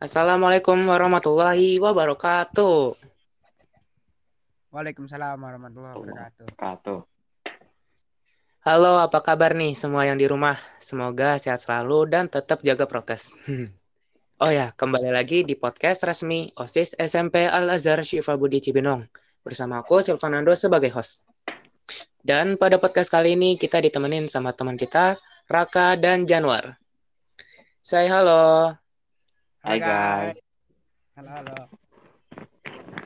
Assalamualaikum warahmatullahi wabarakatuh. Waalaikumsalam warahmatullahi wabarakatuh. Wabarakatuh. Halo, apa kabar nih semua yang di rumah? Semoga sehat selalu dan tetap jaga prokes. Oh ya, kembali lagi di podcast resmi OSIS SMP Al-Azhar Syifa Budi Cibinong. Bersama aku Silvanando sebagai host. Dan pada podcast kali ini kita ditemenin sama teman kita, Raka dan Januar. Say halo. Hai guys. Halo halo.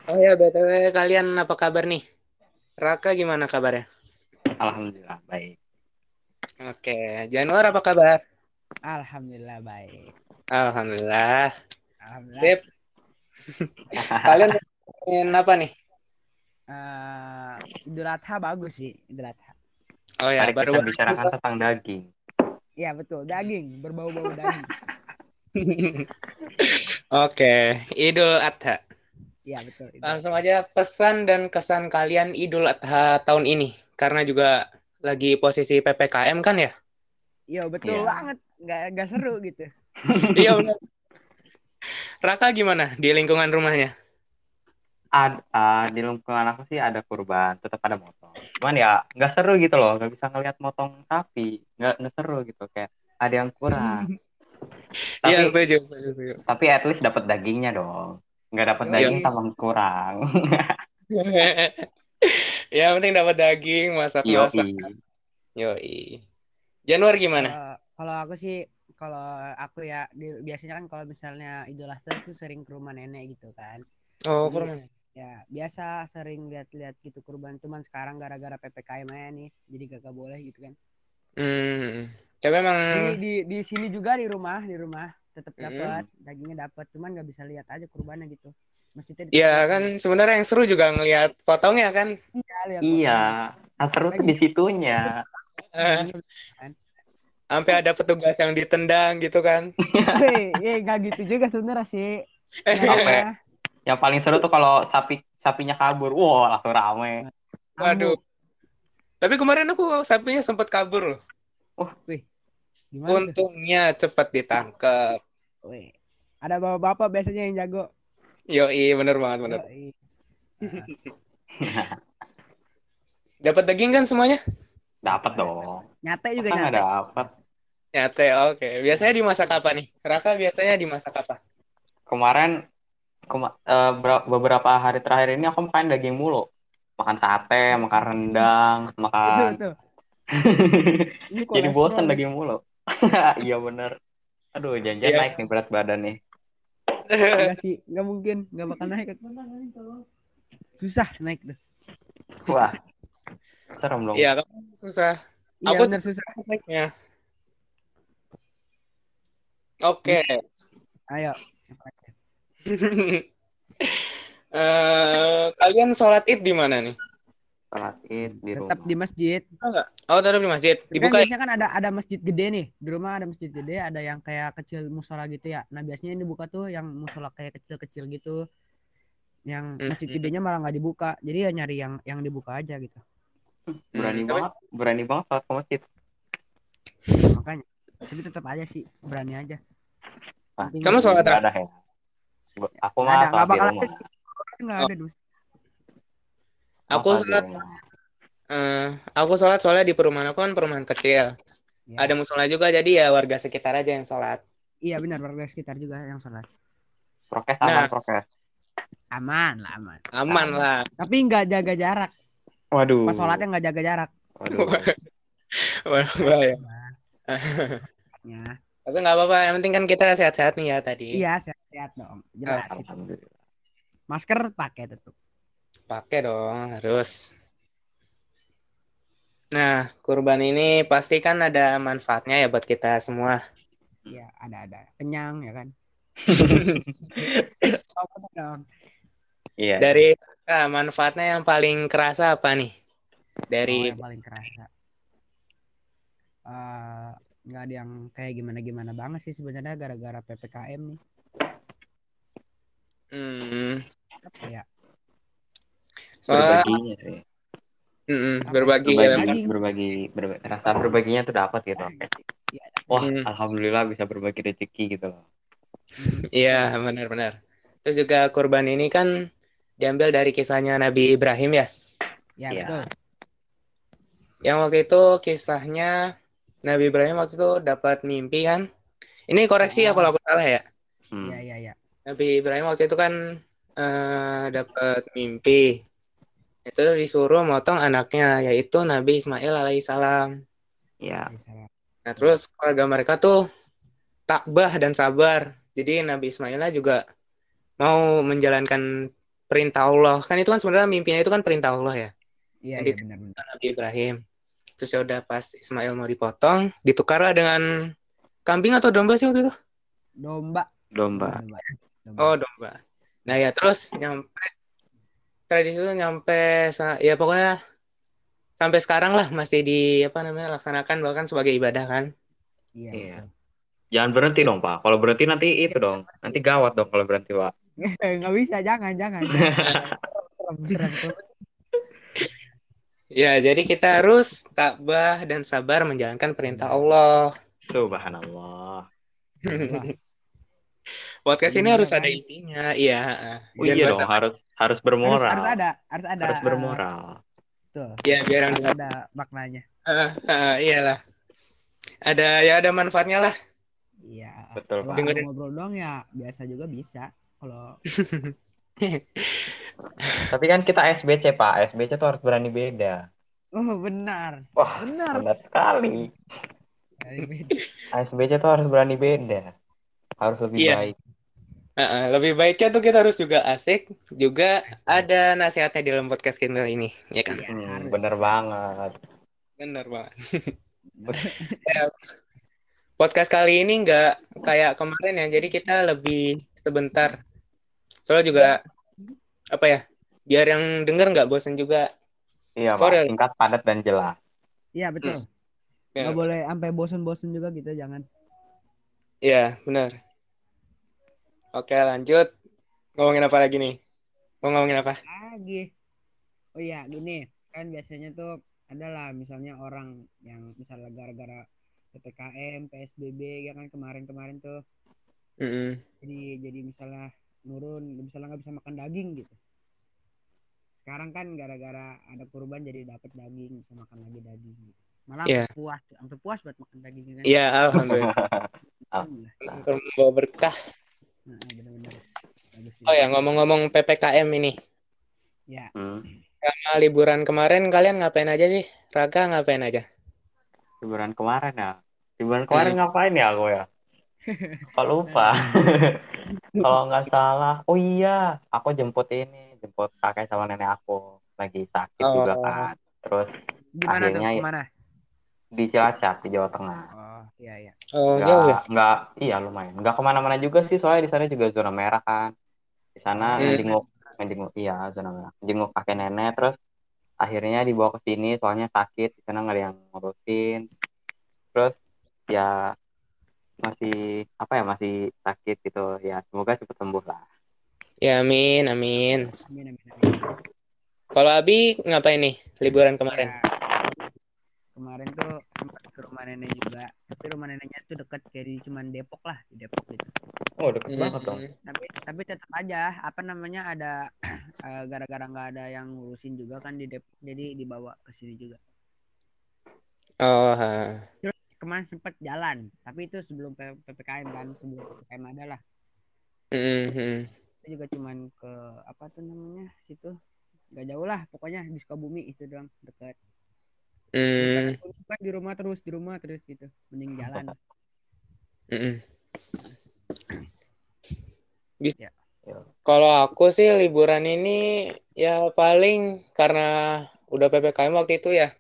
Oh ya, BTW kalian apa kabar nih? Raka gimana kabarnya? Alhamdulillah baik. Oke, Januar apa kabar? Alhamdulillah baik. Alhamdulillah. Alhamdulillah. Sip. Kalian ngomongin apa nih? Eh, Idul Adha bagus sih, Idul Adha. Oh ya, Mari baru kita bicarakan tentang daging. Iya betul, daging, berbau-bau daging. Oke, Idul Adha. Iya betul. Idul Langsung aja pesan dan kesan kalian Idul Adha tahun ini. Karena juga lagi posisi PPKM kan ya? Iya betul Iya. banget, nggak nggak seru gitu. Iya benar. Raka gimana di lingkungan rumahnya? Ad, ah, di lingkungan aku sih ada kurban, tetap ada motong. Cuman ya nggak seru gitu loh, nggak bisa ngelihat motong sapi, nggak nggak seru gitu kayak ada yang kurang. Iya, tapi setuju, setuju, setuju. tapi at least dapat dagingnya dong. Nggak dapat Iya. daging sama kurang. ya, penting dapat daging, masak-masak. Yoi. Yoi. Januar gimana? Kalau- Kalau aku sih, kalau aku ya di- biasanya kan kalau misalnya Idul Adha tuh sering ke rumah nenek gitu kan. Oh, Iya. kurang. Ya biasa sering lihat-lihat gitu kurban, cuman sekarang gara-gara ppkm aja nih, jadi gak boleh gitu kan. Hmm. Tapi emang Di, di di sini juga di rumah, di rumah tetap dapat dagingnya dapat, cuman nggak bisa lihat aja kurbannya gitu. Masjidnya ya kan sebenarnya yang seru juga ngelihat potongnya kan. Iya, lihat Iya, nah, seru tuh di situnya. Sampai ada petugas yang ditendang gitu kan. Eh nggak gitu juga sebenarnya sih. Apa? Yang paling seru tuh kalau sapi sapinya kabur, wah langsung rame. Waduh. Tapi kemarin aku sapinya sempat kabur loh. Gimana tuh? Untungnya cepat ditangkap. Wih. Ada bapak-bapak biasanya yang jago. Yoi, bener banget bener. Yoi. Dapat daging kan semuanya? Dapat dong. Nyate juga Masa nggak nyate. dapat? Ya, teh, oke. Biasanya dimasak apa nih? Raka biasanya dimasak apa? Kemarin kema- ber- beberapa hari terakhir ini aku makan daging mulu. Makan sate, makan rendang, makan. Ini Jadi bosan daging mulu. Iya bener. Aduh, jangan-jangan Iya. naik nih berat badan nih. Enggak sih, enggak mungkin, enggak bakal naik. Susah naik tuh. Wah, serem dong. Iya, kan susah Iya Aku- bener susah. naiknya. Oke. Ayo. Eh, kalian sholat id di mana nih? Sholat id di Tetap rumah. di masjid. Oh, tetap di masjid. Kan Dibuka ya? biasanya kan ada ada masjid gede nih. Di rumah ada masjid gede, ada yang kayak kecil musola gitu ya. Nah, biasanya ini buka tuh yang musola kayak kecil-kecil gitu. Yang Hmm. masjid gedenya malah nggak dibuka. Jadi ya nyari yang yang dibuka aja gitu. Berani Hmm, tapi- banget, berani banget sholat ke masjid. Makanya. Tapi tetap aja sih, berani aja. Penting Kamu sholat ada ya? Aku mah ada, sholat nggak di bakal rumah. ada. Nggak Oh. ada dus. Aku Sholat di sholat, eh, aku sholat soalnya di perumahan aku kan perumahan kecil. Ya. Ada musola juga, jadi ya warga sekitar aja yang sholat. Iya benar warga sekitar juga yang sholat. Prokes Nah. aman, prokes. Aman lah aman. Aman lah. Tapi nggak jaga jarak. Waduh. Pas sholatnya nggak jaga jarak. Waduh. Wah, bahaya. Ya. Tapi nggak apa-apa, yang penting kan kita sehat-sehat nih ya tadi. Iya sehat-sehat dong. Jelas. Alhamdulillah. Masker pakai tetap. Pakai dong, harus. Nah, kurban ini pasti kan ada manfaatnya ya buat kita semua. Iya ada ada. Kenyang ya kan. Iya. Dari ah, manfaatnya yang paling kerasa apa nih? Oh, Dari yang paling kerasa. Eh, nggak ada yang kayak gimana-gimana banget sih sebenarnya gara-gara ppkm nih. Hmm, ya? soalnya Berbaginya sih. mm, berbagi Berbagi, ya. Berbagi. berbagi, berba- rasa berbaginya tuh dapat gitu. Iya. Wah, Hmm. alhamdulillah bisa berbagi rezeki gitu loh. Iya, benar-benar. Terus juga kurban ini kan diambil dari kisahnya Nabi Ibrahim ya. Ya, Iya. betul. Yang waktu itu kisahnya Nabi Ibrahim waktu itu dapat mimpi kan. Ini koreksi ya Oh. kalau aku salah ya. Hmm. Iya, iya, iya. Nabi Ibrahim waktu itu kan eh, dapat mimpi. Itu disuruh motong anaknya yaitu Nabi Ismail alaihissalam. Iya. Nah, terus keluarga mereka tuh takbah dan sabar. Jadi Nabi Ismailnya juga mau menjalankan perintah Allah. Kan itu kan sebenarnya mimpinya itu kan perintah Allah ya. Iya, Jadi- iya benar benar. Nabi Ibrahim. Terus ya udah pas Ismail mau dipotong, ditukar dengan kambing atau domba sih waktu itu? Domba. Domba. Domba. Domba. Oh, domba. Nah, ya terus nyampe tradisi itu nyampe ya pokoknya sampai sekarang lah masih di apa namanya laksanakan bahkan sebagai ibadah kan. Iya. Iya. betul. Jangan berhenti dong, Pak. Kalau berhenti nanti itu dong. Nanti gawat dong kalau berhenti, Pak. Nggak bisa, jangan, jangan. jangan. Ya, jadi kita harus takbah dan sabar menjalankan perintah Allah. Subhanallah. Podcast ini Iya, harus ada isinya, iya. heeh. Oh iya dong, harus harus harus, bermoral. harus ada, harus ada. Harus bermoral. Betul. Ya, biar Harus ada maknanya. Heeh, heeh, iyalah. Ada ya ada manfaatnya lah. Iya. Betul, Kalau Pak. Dengerin. ngobrol doang ya biasa juga bisa. Kalau Tapi kan kita SBC, Pak. SBC tuh harus berani beda. oh benar, Wah, benar. benar sekali. SBC tuh harus berani beda. Harus lebih Iya. baik. Lebih baiknya tuh kita harus juga asik, juga ada nasihatnya di dalam podcast kita ini, ya kan? Hmm, bener banget. Bener banget. Ya, podcast kali ini nggak kayak kemarin ya, jadi kita lebih sebentar. Soalnya juga apa ya? Biar yang denger nggak bosan juga. Iya, Sorry. Pak. Singkat, padat, dan jelas. Iya betul. Ya, Nggak boleh sampai bosen-bosen juga gitu, jangan. Iya, benar. Oke, lanjut. Ngomongin apa lagi nih? Mau ngomongin apa? Lagi. Oh iya, gini kan biasanya tuh adalah misalnya orang yang misalnya gara-gara ppkm, psbb ya kan kemarin-kemarin tuh Mm-mm. jadi jadi misalnya nurun misalnya nggak bisa makan daging gitu sekarang kan gara-gara ada kurban jadi dapat daging bisa makan lagi daging gitu. malah Iya. puas sampai puas buat makan daging kan Iya, alhamdulillah. Alhamdulillah. Berkah. Nah, benar-benar Oh ya, ngomong-ngomong PPKM ini. ya Hmm. Sama liburan kemarin kalian ngapain aja sih? Raga ngapain aja? Liburan kemarin ya. Liburan kemarin Hmm. ngapain ya aku ya? Kok lupa. Kalau nggak salah, oh iya, aku jemput ini, jemput kakek sama nenek aku lagi sakit juga Oh. kan. Terus gimana tuh Akhirnya ya- ke mana di Cilacap di Jawa Tengah. oh iya iya Oh, Nggak, jauh ya? nggak, iya lumayan. Nggak ke mana-mana juga sih, soalnya di sana juga zona merah kan. Di sana Hmm. ngejenguk, ngejenguk, iya zona merah. Ngejenguk kakek nenek, terus akhirnya dibawa ke sini soalnya sakit, di sana nggak ada yang ngurusin. Terus ya masih apa ya masih sakit gitu ya semoga cepat sembuh lah Ya, amin, amin. amin amin amin Kalau Abi ngapain nih liburan kemarin? Ya, kemarin tuh sempat ke rumah nenek juga. Tapi rumah neneknya tuh deket jadi cuman Depok lah di Depok gitu. Oh deket banget dong. tapi tapi tetap aja apa namanya ada eh, gara-gara nggak ada yang ngurusin juga kan di Depok jadi dibawa ke sini juga. Oh, ha. kemarin sempat jalan tapi itu sebelum ppkm kan sebelum ppkm ada lah. Hmm, hmm. itu juga cuman ke apa tuh namanya situ. Nggak jauh lah pokoknya di Sukabumi itu doang dekat Hmm, kan di rumah terus di rumah terus gitu mending jalan hmm. Bis- Ya. Kalau aku sih liburan ini ya paling karena udah PPKM waktu itu ya.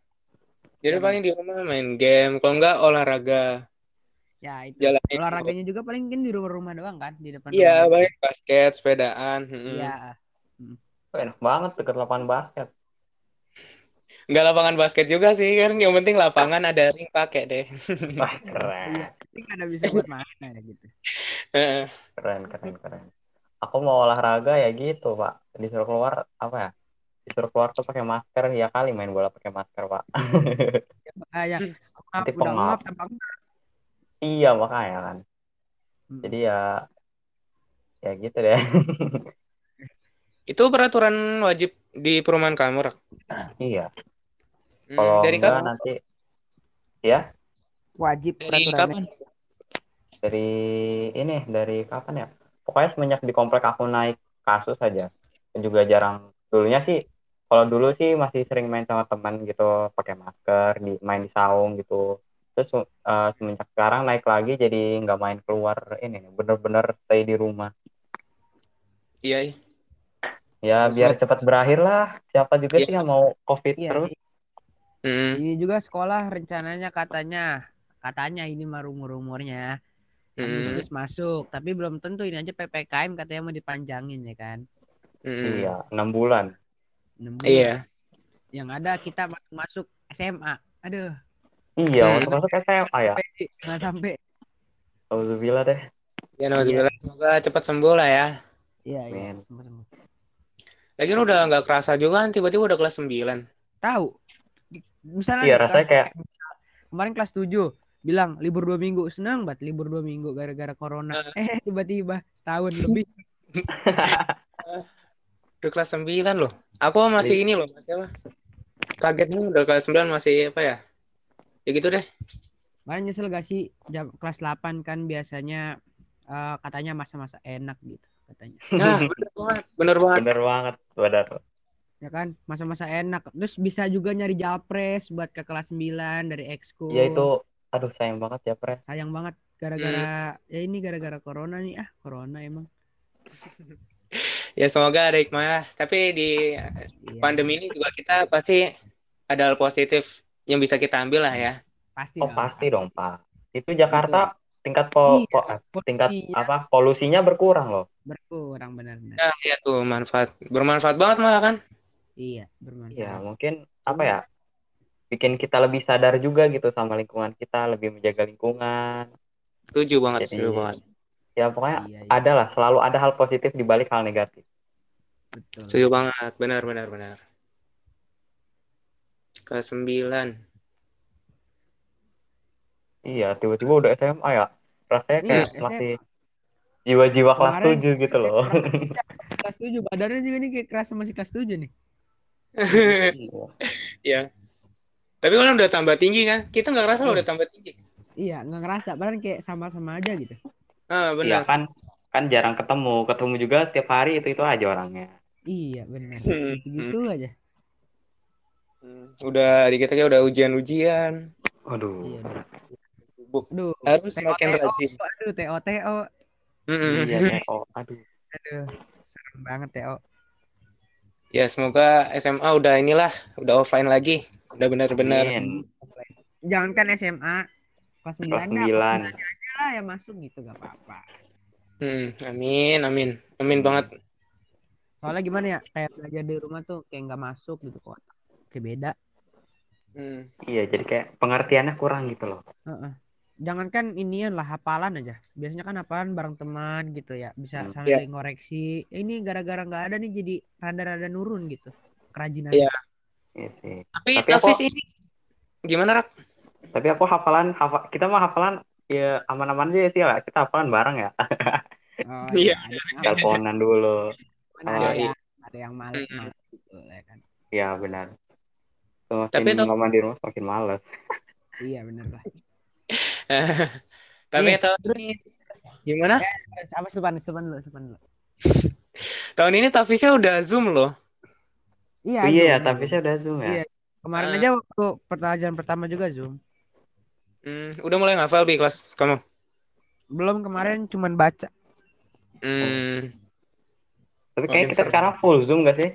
Jadi Hmm. paling di rumah main game, kalau enggak olahraga. ya itu Jalan olahraganya juga paling kan di rumah-rumah doang kan di depan Iya, paling basket, sepedaan. hmm. Iya. Oh, enak banget deket lapangan basket Enggak lapangan basket juga sih kan, yang penting lapangan ada ring pakai deh. wah keren Iya. Ini ada bisa buat main ya gitu. Heeh. keren keren keren aku mau olahraga ya gitu pak disuruh keluar apa ya disuruh keluar tuh pakai masker ya kali main bola pakai masker pak Ah, ya. Maaf, Nanti pengap. iya makanya kan Hmm. jadi ya ya gitu deh Itu peraturan wajib di perumahan kamu, Rak? iya Hmm, kalau dari enggak kapan? nanti ya Wajib Dari kapan? dari ini dari kapan ya pokoknya semenjak di komplek aku naik kasus aja dan juga jarang dulunya sih kalau dulu sih masih sering main sama teman gitu pakai masker di main di saung gitu terus eh, semenjak sekarang naik lagi jadi nggak main keluar ini bener-bener stay di rumah Iya, iya. ya Terus biar cepat berakhir lah siapa juga Iya. sih yang mau covid Iya terus sih. Hmm, Ini juga sekolah rencananya katanya katanya ini mah rumor-rumornya hmm, Agustus masuk, tapi belum tentu ini aja PPKM katanya mau dipanjangin ya kan. hmm. iya enam bulan Enam bulan. Iya. Yang ada kita masuk, masuk SMA. Aduh, iya Hmm. untuk masuk SMA ya nggak sampai. Alhamdulillah deh Ya, alhamdulillah. Semoga cepat sembuh lah ya. Iya, iya. Amin. semua-semua. Lagian udah nggak kerasa juga kan tiba-tiba udah kelas 9. Tahu. Misalnya iya rasanya kayak kemarin kelas 7 bilang libur dua minggu senang banget libur dua minggu gara-gara corona eh tiba-tiba setahun lebih Udah kelas 9 loh. Aku masih ini loh, masih apa? Kagetnya udah kelas 9 masih apa ya? Ya gitu deh. Makanya nyesel gak sih jam kelas 8 kan biasanya eh, katanya masa-masa enak gitu katanya Nah, bener banget. Bener banget. bener banget bener ya kan? Masa-masa enak. Terus bisa juga nyari japres buat ke kelas 9 dari ekskul. Ya itu aduh sayang banget ya Pre. Sayang banget. Gara-gara ya ini gara-gara corona nih. Ah corona emang. Ya semoga ada hikmah. Tapi di Iya, pandemi ini juga kita pasti ada hal positif yang bisa kita ambil lah ya. pasti oh dong. pasti dong Pak. Itu Jakarta tingkat po, Iya, po- eh, tingkat polusinya apa polusinya berkurang loh. Berkurang benar-benar. Nah, iya tuh manfaat. Bermanfaat banget malah kan. Iya bermanfaat ya mungkin apa ya bikin kita lebih sadar juga gitu sama lingkungan kita lebih menjaga lingkungan Setuju banget, Jadi, setuju banget. ya pokoknya iya, iya, ada lah selalu ada hal positif di balik hal negatif betul Setuju banget. Benar, benar, benar. Kelas 9. iya tiba-tiba udah SMA ya rasanya Iya, kayak SMA. masih jiwa-jiwa kelas 7 gitu loh kelas 7 badannya juga nih kayak kerasa masih kelas 7 nih Iya. Tapi kan udah tambah tinggi kan? Kita nggak ngerasa loh udah tambah tinggi. iya nggak ngerasa padahal kayak sama-sama aja gitu Ah, Iya benar. kan kan jarang ketemu ketemu juga setiap hari itu itu aja orangnya iya benar Hmm. gitu aja Hmm, Udah dikit udah ujian-ujian. aduh iya Sibuk. aduh Harus TO, semakin TO, rajin. aduh TO TO iya ya oh aduh aduh serem banget TO Ya semoga SMA udah inilah, udah offline lagi. Udah benar-benar. Amin. jangankan SMA kelas 9 kelas dah, kelas 9 9 aja lah yang masuk gitu gak apa-apa Hmm, amin, amin, amin banget. soalnya gimana ya kayak belajar di rumah tuh kayak nggak masuk gitu kok kayak beda Hmm. iya jadi kayak pengertiannya kurang gitu loh Heeh. Jangankan inian lah hafalan aja. Biasanya kan hafalan bareng teman gitu ya. Bisa Hmm. Iya. ngoreksi. Eh, Ini gara-gara nggak ada nih jadi rada-rada nurun gitu. Kerajinan. Iya. Iya sih Tapi, Tapi Tafis aku- ini gimana Rak? tapi aku hafalan hafa, kita mah hafalan ya aman-aman aja sih lah kita hafalan bareng ya Oh, Iya. teleponan dulu ada, Oh, yang, iya. ada yang males males gitu ya kan. ya benar semakin Tapi itu- lama di rumah semakin males Iya bener lah. Tapi Nih, tahun ini gimana? Apa sepan sepan dulu sepan dulu. Tahun ini Tafisnya udah zoom loh. Iya. Oh, iya ya Zoom. tapi saya udah zoom ya Iya. Kemarin Ah. aja waktu pertanyaan pertama juga Zoom. Hmm, udah mulai ngafal bi kelas kamu? Belum kemarin cuman baca. Hmm, tapi kayaknya kita seru. sekarang full zoom gak sih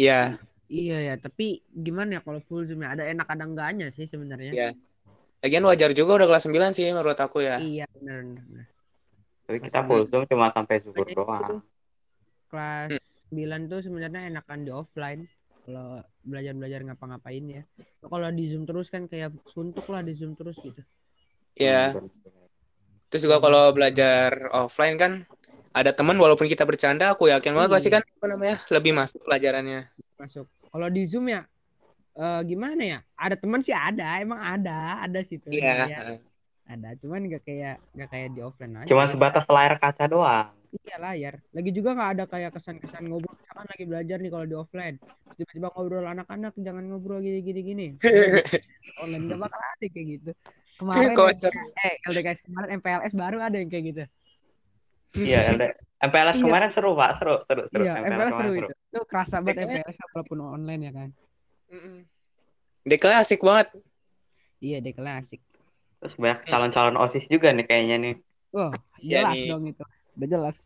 ya. Iya ya, tapi gimana ya kalau full Zoom ya? Ada enak ada enggaknya sih sebenarnya. Iya. Lagian wajar juga udah kelas 9 sih menurut aku ya. Iya benar tapi kita full zoom cuma sampai zuhur doang itu kelas 9 tuh sebenarnya enakan di offline kalau belajar-belajar ngapa-ngapain ya. Kalau di Zoom terus kan kayak suntuk lah di Zoom terus gitu. Ya. Hmm, Terus juga kalau belajar offline kan ada teman walaupun kita bercanda, aku yakin banget Iya. pasti kan apa namanya lebih masuk pelajarannya. Masuk. Kalau di Zoom ya eh, gimana ya? Ada teman sih ada, emang ada, ada situ. Iya. Ada, ada, cuman gak kayak gak kayak di offline aja. cuma sebatas layar kaca doang Iya layar. Lagi juga nggak ada kayak kesan-kesan ngobrol. Misalkan lagi belajar nih kalau di offline. Tiba-tiba ngobrol anak-anak jangan ngobrol gini-gini gini. Online gak bakal ada kayak gitu. Kemarin eh LDKS kemarin MPLS baru ada yang kayak gitu. Iya, LD. MPLS Iya. kemarin seru pak, seru, seru, seru. Iya, MPLS seru kemarin itu. Itu kerasa banget MPLS. MPLS walaupun online ya kan. Mm-mm. Dekla asik banget. Iya deh klasik. Terus banyak calon-calon osis juga nih kayaknya nih. Oh, jelas nih. dong itu. Udah jelas.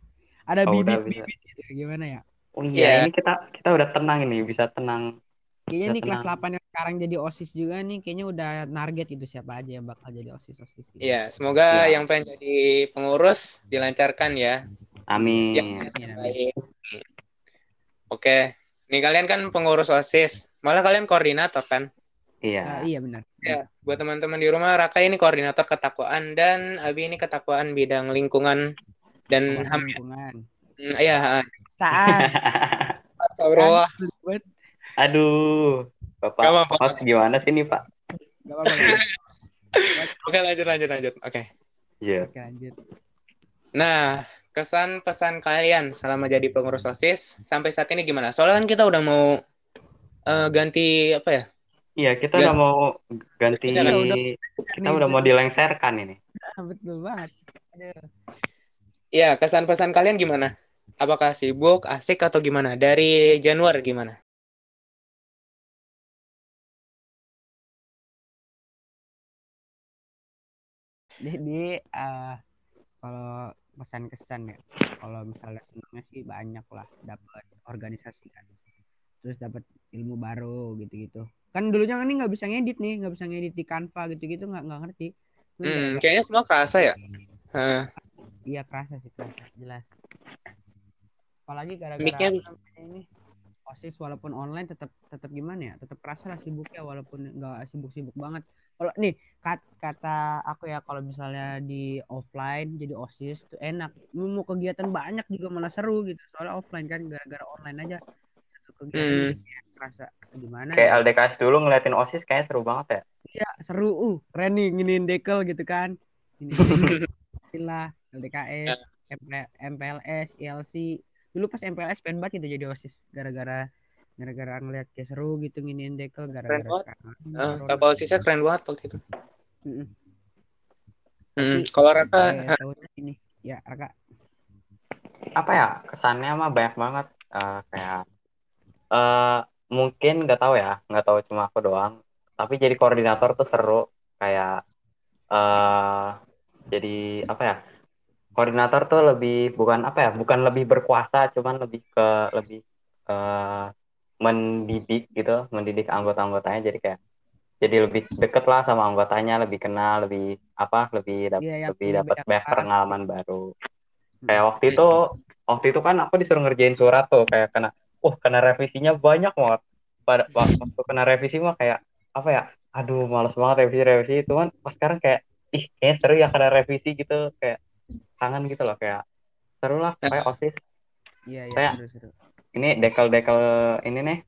Ada Oh, udah bibit-bibit gitu. Gimana ya? Oh Iya. iya, ini kita kita udah tenang ini, bisa tenang. Kayaknya Udah nih kelas tenang. 8 yang sekarang jadi OSIS juga nih kayaknya udah target gitu siapa aja yang bakal jadi OSIS-OSIS gitu. Iya, semoga Iya. yang pengen jadi pengurus dilancarkan ya. Amin. Amin, amin. Baik. Oke, nih kalian kan pengurus OSIS, malah kalian koordinator kan? Ah, Iya. iya benar. Ya, buat teman-teman di rumah, Raka ini koordinator ketakwaan dan Abi ini ketakwaan bidang lingkungan dan Kawasan HAM. ya. lingkungan. Hmm, Iya, Saat Astagfirullah. buat Aduh, Bapak, Gak apa-apa. host gimana sih nih Pak? Gak apa-apa. Oke, lanjut, lanjut, lanjut. Oke. Iya. Oke, lanjut. Nah, kesan pesan kalian selama jadi pengurus OSIS sampai saat ini gimana? Soalnya kan kita udah mau eh, ganti apa ya? Iya, kita udah mau ganti, Kita udah- kita udah mau dilengserkan ini. Ah, betul banget. Aduh. Iya, kesan pesan kalian gimana? Apakah sibuk, asik atau gimana? Dari Januari gimana? Jadi eh, kalau pesan kesan ya, kalau misalnya senangnya sih banyak lah dapat organisasi kan, terus dapat ilmu baru gitu-gitu. Kan dulunya kan ini nggak bisa ngedit nih, nggak bisa ngedit di Canva gitu-gitu nggak nggak ngerti. Hmm, kayaknya semua kerasa ya. Iya kerasa sih kerasa jelas. Apalagi gara-gara ini osis walaupun online tetap tetap gimana ya tetap kerasa lah sibuknya walaupun nggak sibuk-sibuk banget. Kalau nih kat- kata aku ya kalau misalnya di offline jadi osis tuh enak. Lu mau kegiatan banyak juga malah seru gitu. Soalnya offline kan gara-gara online aja satu kegiatan Hmm. jadi kayak kerasa gimana Kayak ya. LDKS dulu ngeliatin OSIS kayaknya seru banget ya. Iya seru uh keren nih nginin dekel gitu kan. Ini lah LDKS, MP- MPLS, ILC. Dulu pas MPLS pengen banget gitu jadi OSIS gara-gara gara-gara ngeliat kayak seru gitu nginin dekel gara-gara corona. kakak OSISnya keren banget waktu itu. Hmm, kalau Raka, Eh, tahunnya ini ya Raka Apa ya, kesannya mah banyak banget. Eh, kayak, eh mungkin nggak tahu ya, nggak tahu cuma aku doang. Tapi jadi koordinator tuh seru. Kayak, eh jadi apa ya, koordinator tuh lebih, bukan apa ya, bukan lebih berkuasa, cuman lebih ke, lebih eh mendidik gitu, mendidik anggota-anggotanya. Jadi kayak, jadi lebih deket lah sama anggotanya, lebih kenal, lebih apa, lebih dap- Iya, yang lebih dapat banyak pengalaman baru. Kayak waktu itu, waktu itu kan aku disuruh ngerjain surat tuh, kayak kena, wah kena revisinya banyak banget. Pada waktu kena revisi mah kayak apa ya, aduh males banget revisi revisi. Cuman pas sekarang kayak, ih kayaknya seru ya kena revisi gitu, kayak kangen gitu loh, kayak seru lah, kayak osis. iya iya Kayak- seru-seru Ini dekel-dekel ini nih,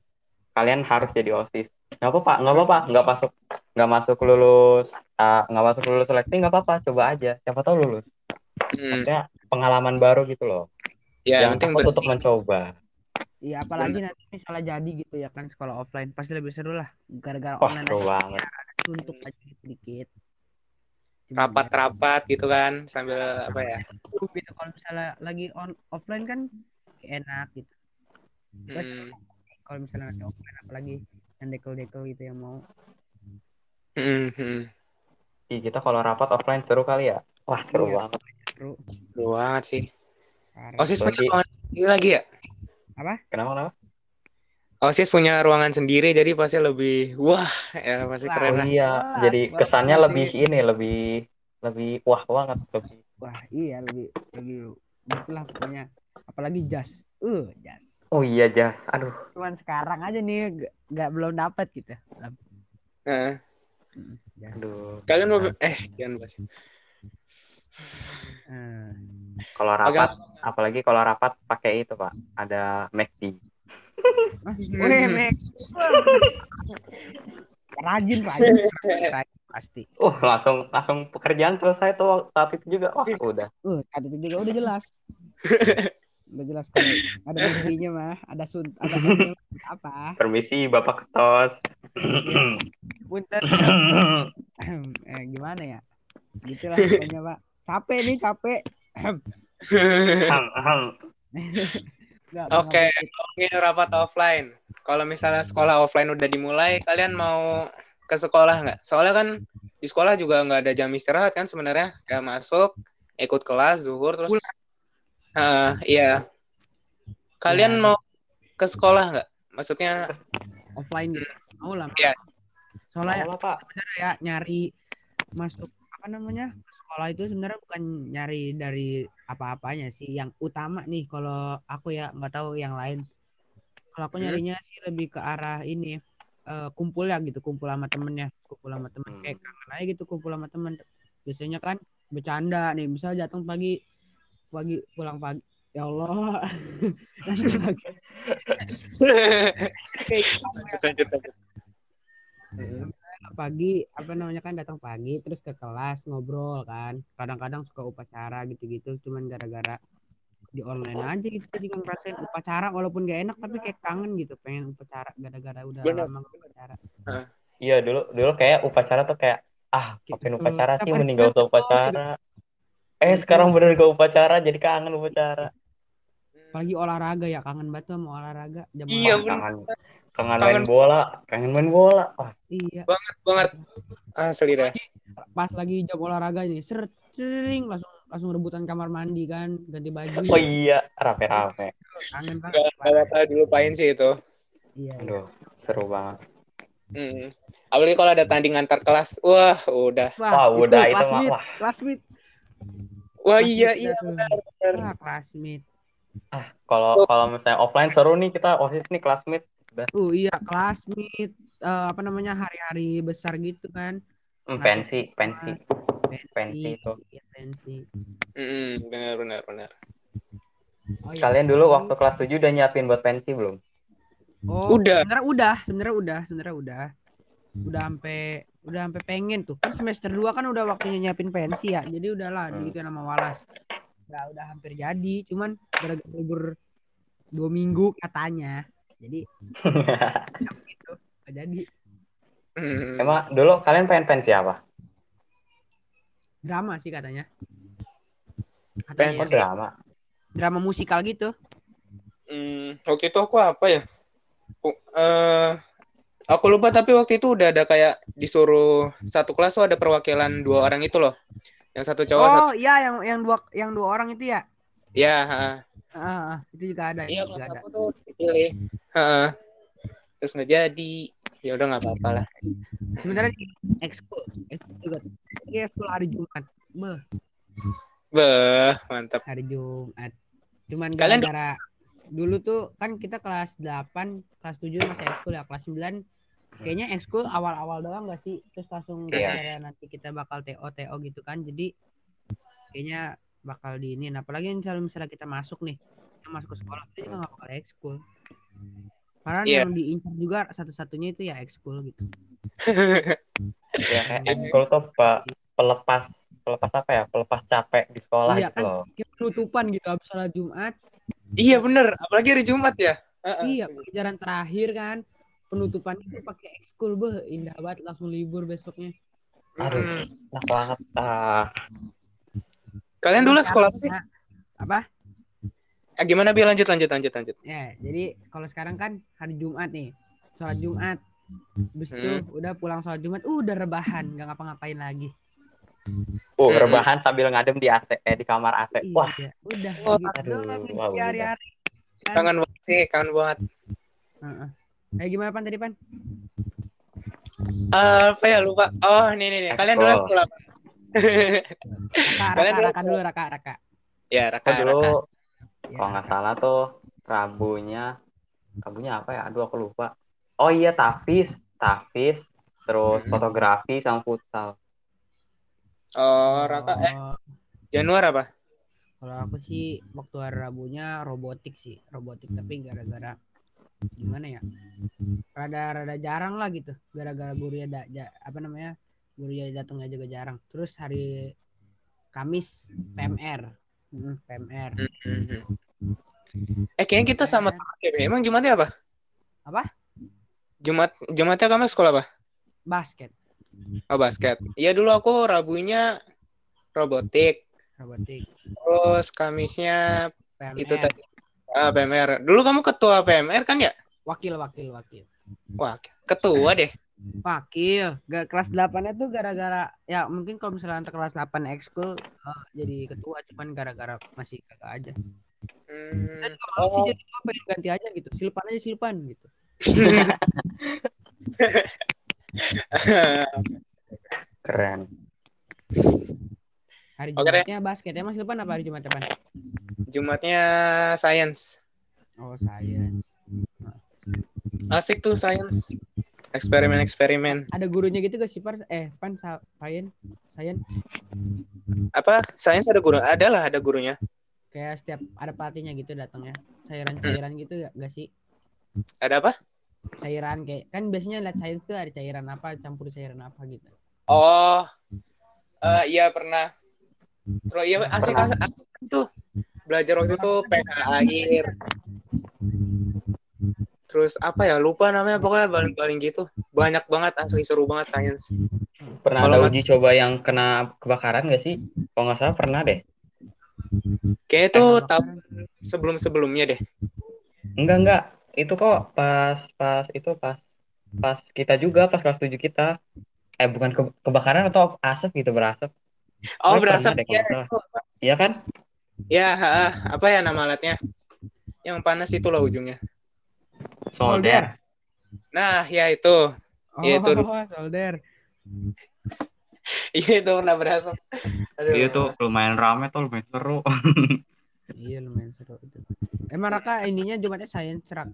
kalian harus jadi osis. Nggak apa-apa, nggak apa-apa, nggak masuk, nggak masuk lulus, ah, nggak masuk lulus seleksi nggak apa-apa, coba aja, siapa tahu lulus. hmm, Maksudnya pengalaman baru gitu loh. ya yang Jangan penting takut untuk mencoba. iya apalagi nanti misalnya jadi gitu ya kan sekolah offline pasti lebih seru lah gara-gara Wah, online seru aja banget. suntuk aja dikit rapat-rapat gitu kan sambil apa ya? gitu kalau misalnya lagi on offline kan enak gitu Hmm, kalau misalnya nanti offline apalagi yang dekel-dekel gitu yang mau hmm, hmm. Ih, kita kalau rapat offline seru kali ya. Wah, seru Iya. banget. seru Seru banget sih. parah. OSIS punya Lagi- ruangan sendiri lagi ya? Kenapa, kenapa? OSIS punya ruangan sendiri jadi pasti lebih wah ya pasti Wah, keren Oh lah. iya, Jelas, jadi banget kesannya sih. lebih ini, lebih lebih wah banget, lebih. wah iya lebih lebih gitu lah pokoknya apalagi jas uh jas Oh iya, Jas. Aduh, cuman sekarang aja nih nggak- belum dapat gitu Nah, Mm, jas aduh. kalian mau eh jangan bahas. Eh, Kalau rapat, apalagi kalau rapat pakai itu, Pak. Ada McD. Mek. rajin rajin rajin pasti Uh, langsung langsung pekerjaan selesai tuh saat itu juga. Wah, udah. uh saat itu juga udah jelas Udah jelas kalau ada buktinya mah, ada sun, ada apa? Permisi Bapak Ketos. Punten. eh, gimana ya? Gitulah pokoknya, Pak. Capek nih, capek. Ahem. Nggak, Oke, ngomongin rapat offline. Kalau misalnya sekolah offline udah dimulai, kalian mau ke sekolah nggak? Soalnya kan di sekolah juga nggak ada jam istirahat kan sebenarnya. Kayak masuk, ikut kelas, zuhur, terus... Heeh, iya. Kalian Ya. mau ke sekolah nggak? Maksudnya, offline gitu. Mau lah. Iya. Soalnya lah, Pak. sebenarnya ya nyari masuk apa namanya ke sekolah itu sebenarnya bukan nyari dari apa-apanya sih yang utama nih kalau aku ya nggak tahu yang lain kalau aku Hmm. nyarinya sih lebih ke arah ini eh, kumpul ya gitu kumpul sama temennya kumpul sama temen Hmm. kayak kangen aja gitu kumpul sama temen biasanya kan bercanda nih misal datang pagi pagi pulang pagi ya Allah pagi. Gitu. apa namanya kan datang pagi terus ke kelas ngobrol kan kadang-kadang suka upacara gitu-gitu cuman gara-gara di online aja gitu jadi ngerasain upacara walaupun gak enak tapi kayak kangen gitu pengen upacara gara-gara udah Bener. lama nggak upacara Iya dulu dulu kayak upacara tuh kayak ah Gitu. ngapain upacara sih mending gak usah kita upacara. Eh sekarang bener gak upacara jadi kangen upacara. apalagi olahraga ya kangen banget sama olahraga Jam Iya. Kangen kangen Kangen. main bola, kangen main bola. Wah, iya banget. Asli dah. pas lagi jam olahraga seret sering langsung langsung rebutan kamar mandi kan ganti baju oh iya, rame-rame. kangen banget gak bakal dilupain sih itu. iya. Aduh, seru banget. Mm. Apalagi kalau ada tanding antar kelas. Wah, udah. Wah, udah itu kelas mah meet, wah. kelas meet. Wah, iya, iya. benar, benar. Wah, kelas meet. Kalau kalau misalnya offline seru nih kita OSIS nih classmate. Uh iya kelas meet eh, apa namanya hari-hari besar gitu kan. Hmm, pensi, pensi. Pensi, Pensi itu. Iya, pensi. Mm, benar, benar, benar. Oh, iya. Kalian dulu waktu kelas 7 udah nyiapin buat pensi belum? Oh, Udah. Sebenarnya udah, sebenarnya udah, sebenarnya udah. Udah sampai udah sampai pengen tuh. Kan semester 2 kan udah waktunya nyiapin pensi ya. Jadi udahlah Hmm. gitu nama Walas. Udah udah hampir jadi, cuman gara-gara libur dua minggu katanya. Jadi gitu, nggak jadi. Mm. Emang dulu kalian pengen pensi apa? Drama sih katanya. Katanya Pensi. drama. drama musikal gitu. Hmm, waktu itu aku apa ya? Eh, aku lupa tapi waktu itu udah ada kayak disuruh satu kelas tuh ada perwakilan dua orang itu loh. Yang satu cowok, satu Oh iya yang yang dua yang dua orang itu ya. ya. ha. Ah, itu juga ada. Iya kelas aku tuh dipilih. Ha. Terus nggak jadi. Ya udah nggak apa-apa lah. Sebenarnya di ekskul, ekskul juga. Ini ekskul hari Jumat. Beh, Beh, mantap. hari Jumat. Cuman Kalian- gara-gara dulu tuh kan kita kelas 8, kelas 7 masih ekskul ya, kelas 9 kayaknya ekskul awal-awal doang gak sih? Terus langsung gara-gara nanti kita bakal TO TO gitu kan. Jadi kayaknya bakal di ini. Apalagi misalnya misalnya kita masuk nih, kita masuk ke sekolah itu juga gak bakal ekskul. Karena Iya. yang diincar juga satu-satunya itu ya ekskul gitu. Ya ekskul tuh pe- pelepas pelepas apa ya? Pelepas capek di sekolah Iya gitu kan? loh. Penutupan gitu habis sholat Jumat. iya bener, apalagi hari Jumat ya. Iya, pelajaran terakhir kan. Penutupan itu pakai ekskul beh, indah banget langsung libur besoknya. Aduh, Hmm. enak banget. Ah, Kalian dulu sekolah apa sih? Nah, apa? Eh, gimana bi lanjut lanjut lanjut lanjut. Ya, jadi kalau sekarang kan hari Jumat nih. Sholat Jumat. Habis itu Hmm. udah pulang sholat Jumat, uh, udah rebahan, nggak ngapa-ngapain lagi. uh, Hmm. rebahan sambil ngadem di AC eh, di kamar AC. Wah, Iya, udah Wah, gitu aduh, doang wah, di hari-hari. Kan? Kangen banget nih, kangen banget. Heeh. Eh gimana Pan tadi Pan? Eh, apa ya lupa. Oh, nih nih nih. Kalian dulu Ekskul. sekolah apa? Raka, Kalian Raka, dulu Raka dulu, Raka, Raka. ya, Raka, aku dulu Raka. Ya, kalau nggak salah tuh Rabunya Rabunya apa ya? Aduh aku lupa. Oh iya Tafis, Tafis, terus Mm-mm. fotografi sama futsal. Oh, Raka. Eh, Oh, Januar apa? Kalau aku sih waktu hari Rabunya robotik sih, robotik tapi gara-gara gimana ya? Rada-rada jarang lah gitu, gara-gara gurunya da, ja- apa namanya? Gurunya datangnya juga jarang. Terus hari Kamis PMR. Mm, PMR. Mhm. Eh kayaknya kita sama ya, Be. Emang Jumatnya apa? Apa? Jumat Jumatnya kamu sekolah apa? Basket. Oh basket. Iya dulu aku Rabunya robotik. Robotik. Terus Kamisnya PMR. itu tadi ah, PMR. Dulu kamu ketua PMR kan ya? Wakil, wakil, wakil. Wah, ketua deh. Wakil. Gak, kelas 8 itu gara-gara ya mungkin kalau misalnya antar kelas 8 ekskul eh, jadi ketua cuman gara-gara masih kagak aja. Hmm, Dan kalau sih oh, jadi ketua pengen ganti aja gitu. Silpan aja silpan gitu. Keren. Hari. Jumatnya basket. Emang silpan apa hari Jumat depan? Jumatnya science. Oh, science. Asik tuh science. Eksperimen-eksperimen. Ada gurunya gitu gak sih, Par? Eh, Pan, sa- Science? Science? Apa? Science ada guru? Ada lah, ada gurunya. Kayak setiap ada pelatihnya gitu datangnya. Cairan-cairan gitu gak, gak sih? Ada apa? Cairan kayak kan biasanya lihat science tuh ada cairan apa campur cairan apa gitu. Oh, eh, iya pernah. Terus iya asik, asik, asik tuh. Belajar waktu itu pH air. Terus apa ya? Lupa namanya pokoknya paling-paling gitu. Banyak banget asli seru banget science. Pernah Kalau ada mas- uji coba yang kena kebakaran gak sih? Kalau nggak salah pernah deh. Kayaknya itu tahun sebelum-sebelumnya deh. Enggak enggak. Itu kok pas pas itu pas pas kita juga pas kelas 7 kita. Eh bukan ke- kebakaran atau asap gitu berasap. Oh, Gue berasa pernah deh, ya, Iya kan? Ya ha, apa ya nama alatnya? Yang panas itu loh ujungnya. Solder. Nah, ya itu. Oh, Iya, itu. solder. Iya itu pernah berasa. Aduh. Iya tuh lumayan rame tuh lumayan seru. Iya lumayan seru itu. Emang Raka ininya Jumatnya science rak.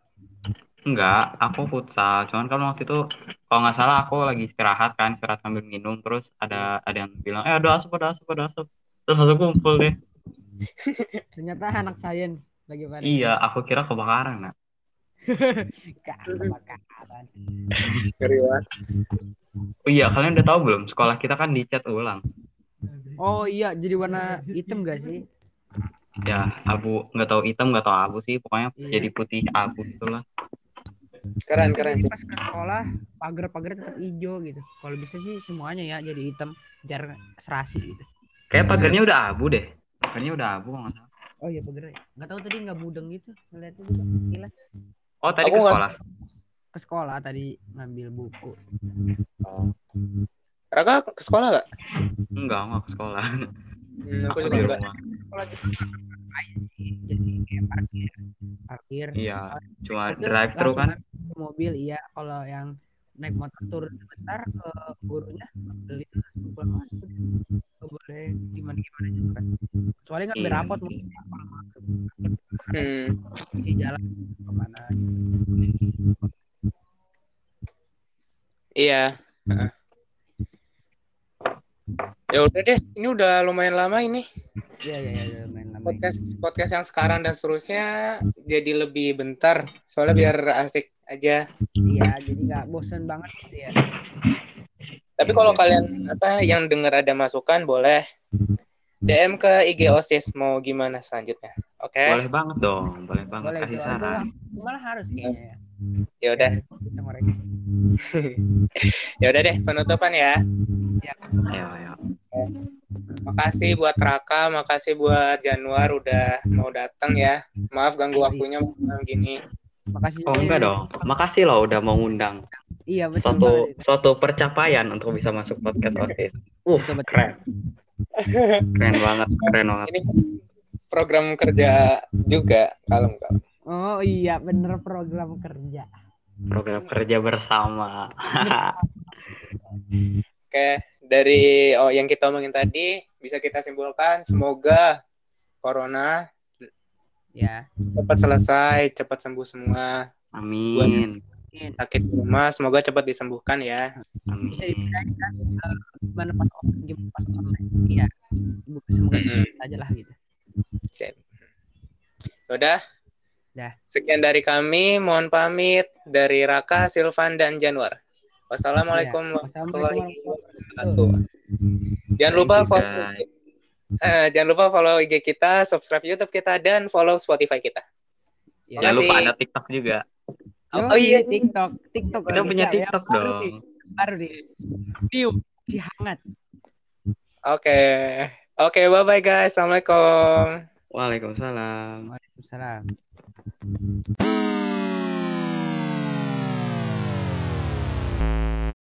Enggak, aku futsal. Cuman kan waktu itu kalau nggak salah aku lagi istirahat kan, istirahat sambil minum. Terus ada ada yang bilang, eh ada asap, ada asap, ada asap. Terus langsung kumpul deh. Ternyata anak lagi pada. Iya, aku kira kebakaran. Kak, kebakaran. Oh iya, kalian udah tahu belum? Sekolah kita kan dicat ulang. Oh iya, jadi warna hitam gak sih? Ya, abu nggak tahu hitam nggak tahu abu sih. Pokoknya Iya. jadi putih abu gitulah. Keren, keren jadi pas ke sekolah pagar-pagar tetap hijau gitu. Kalau bisa sih semuanya ya jadi hitam, biar serasi gitu. Kayak pagarnya udah abu deh. Pagarnya udah abu nggak salah. Oh iya pagarnya. Nggak tahu tadi nggak mudeng gitu. Ngeliatnya juga kilas. Oh tadi Aku ke nggak- sekolah. Ke sekolah tadi ngambil buku. Raka ke sekolah gak? Enggak, nggak ke sekolah. Hmm, aku Aku juga di juga. rumah. Sekolah? Jadi kayak parkir. Parkir. Iya, cuma Itu drive thru kan. mobil iya kalau yang naik motor turun sebentar ke gurunya beli pulang. Nggak boleh gimana gimana juga kan kecuali ngambil Iya. rapot mungkin kalau Hmm. isi jalan ke mana Iya. Heeh. Ya udah deh, ini udah lumayan lama ini iya iya iya main lama podcast podcast yang sekarang dan seterusnya jadi lebih bentar soalnya biar asik aja. iya jadi nggak bosen banget gitu ya Tapi kalau kalian apa yang dengar ada masukan boleh DM ke IG OSIS mau gimana selanjutnya. Oke. Boleh banget dong, boleh banget boleh kasih saran. malah harus kayaknya ya Ya udah. Ya udah deh penutupan ya. Ayo, ayo. Makasih buat Raka, makasih buat Januar udah mau datang ya. Maaf ganggu waktunya malam gini. Makasih Oh enggak dong, makasih loh udah mau ngundang. iya betul Suatu banget suatu percapaian untuk bisa masuk podcast OSIS. Uh, Betul, betul. keren. Keren banget, keren banget. Ini program kerja juga kalem kalem. oh iya bener program kerja Program kerja bersama. Oke, dari oh yang kita omongin tadi bisa kita simpulkan semoga corona ya cepat selesai, cepat sembuh semua. Amin. Sakit di rumah semoga cepat disembuhkan ya. Amin. bisa dibedain kan eh, gimana pas online gimana pas online iya semoga aja lah gitu Sip. Udah. Dah. Sekian dari kami, mohon pamit dari Raka, Silvan dan Januar. Wassalamualaikum Iya. Warahmatullahi wabarakatuh. Jangan lupa follow Eh, jangan lupa follow IG kita, subscribe YouTube kita, dan follow Spotify kita. Ya. Jangan lupa ada TikTok juga. Oh, Oh iya. TikTok, TikTok. Kita punya. Yang TikTok baru dong. Baru nih. View si hangat. Oke. Oke, bye-bye guys. Assalamualaikum. Waalaikumsalam. Waalaikumsalam.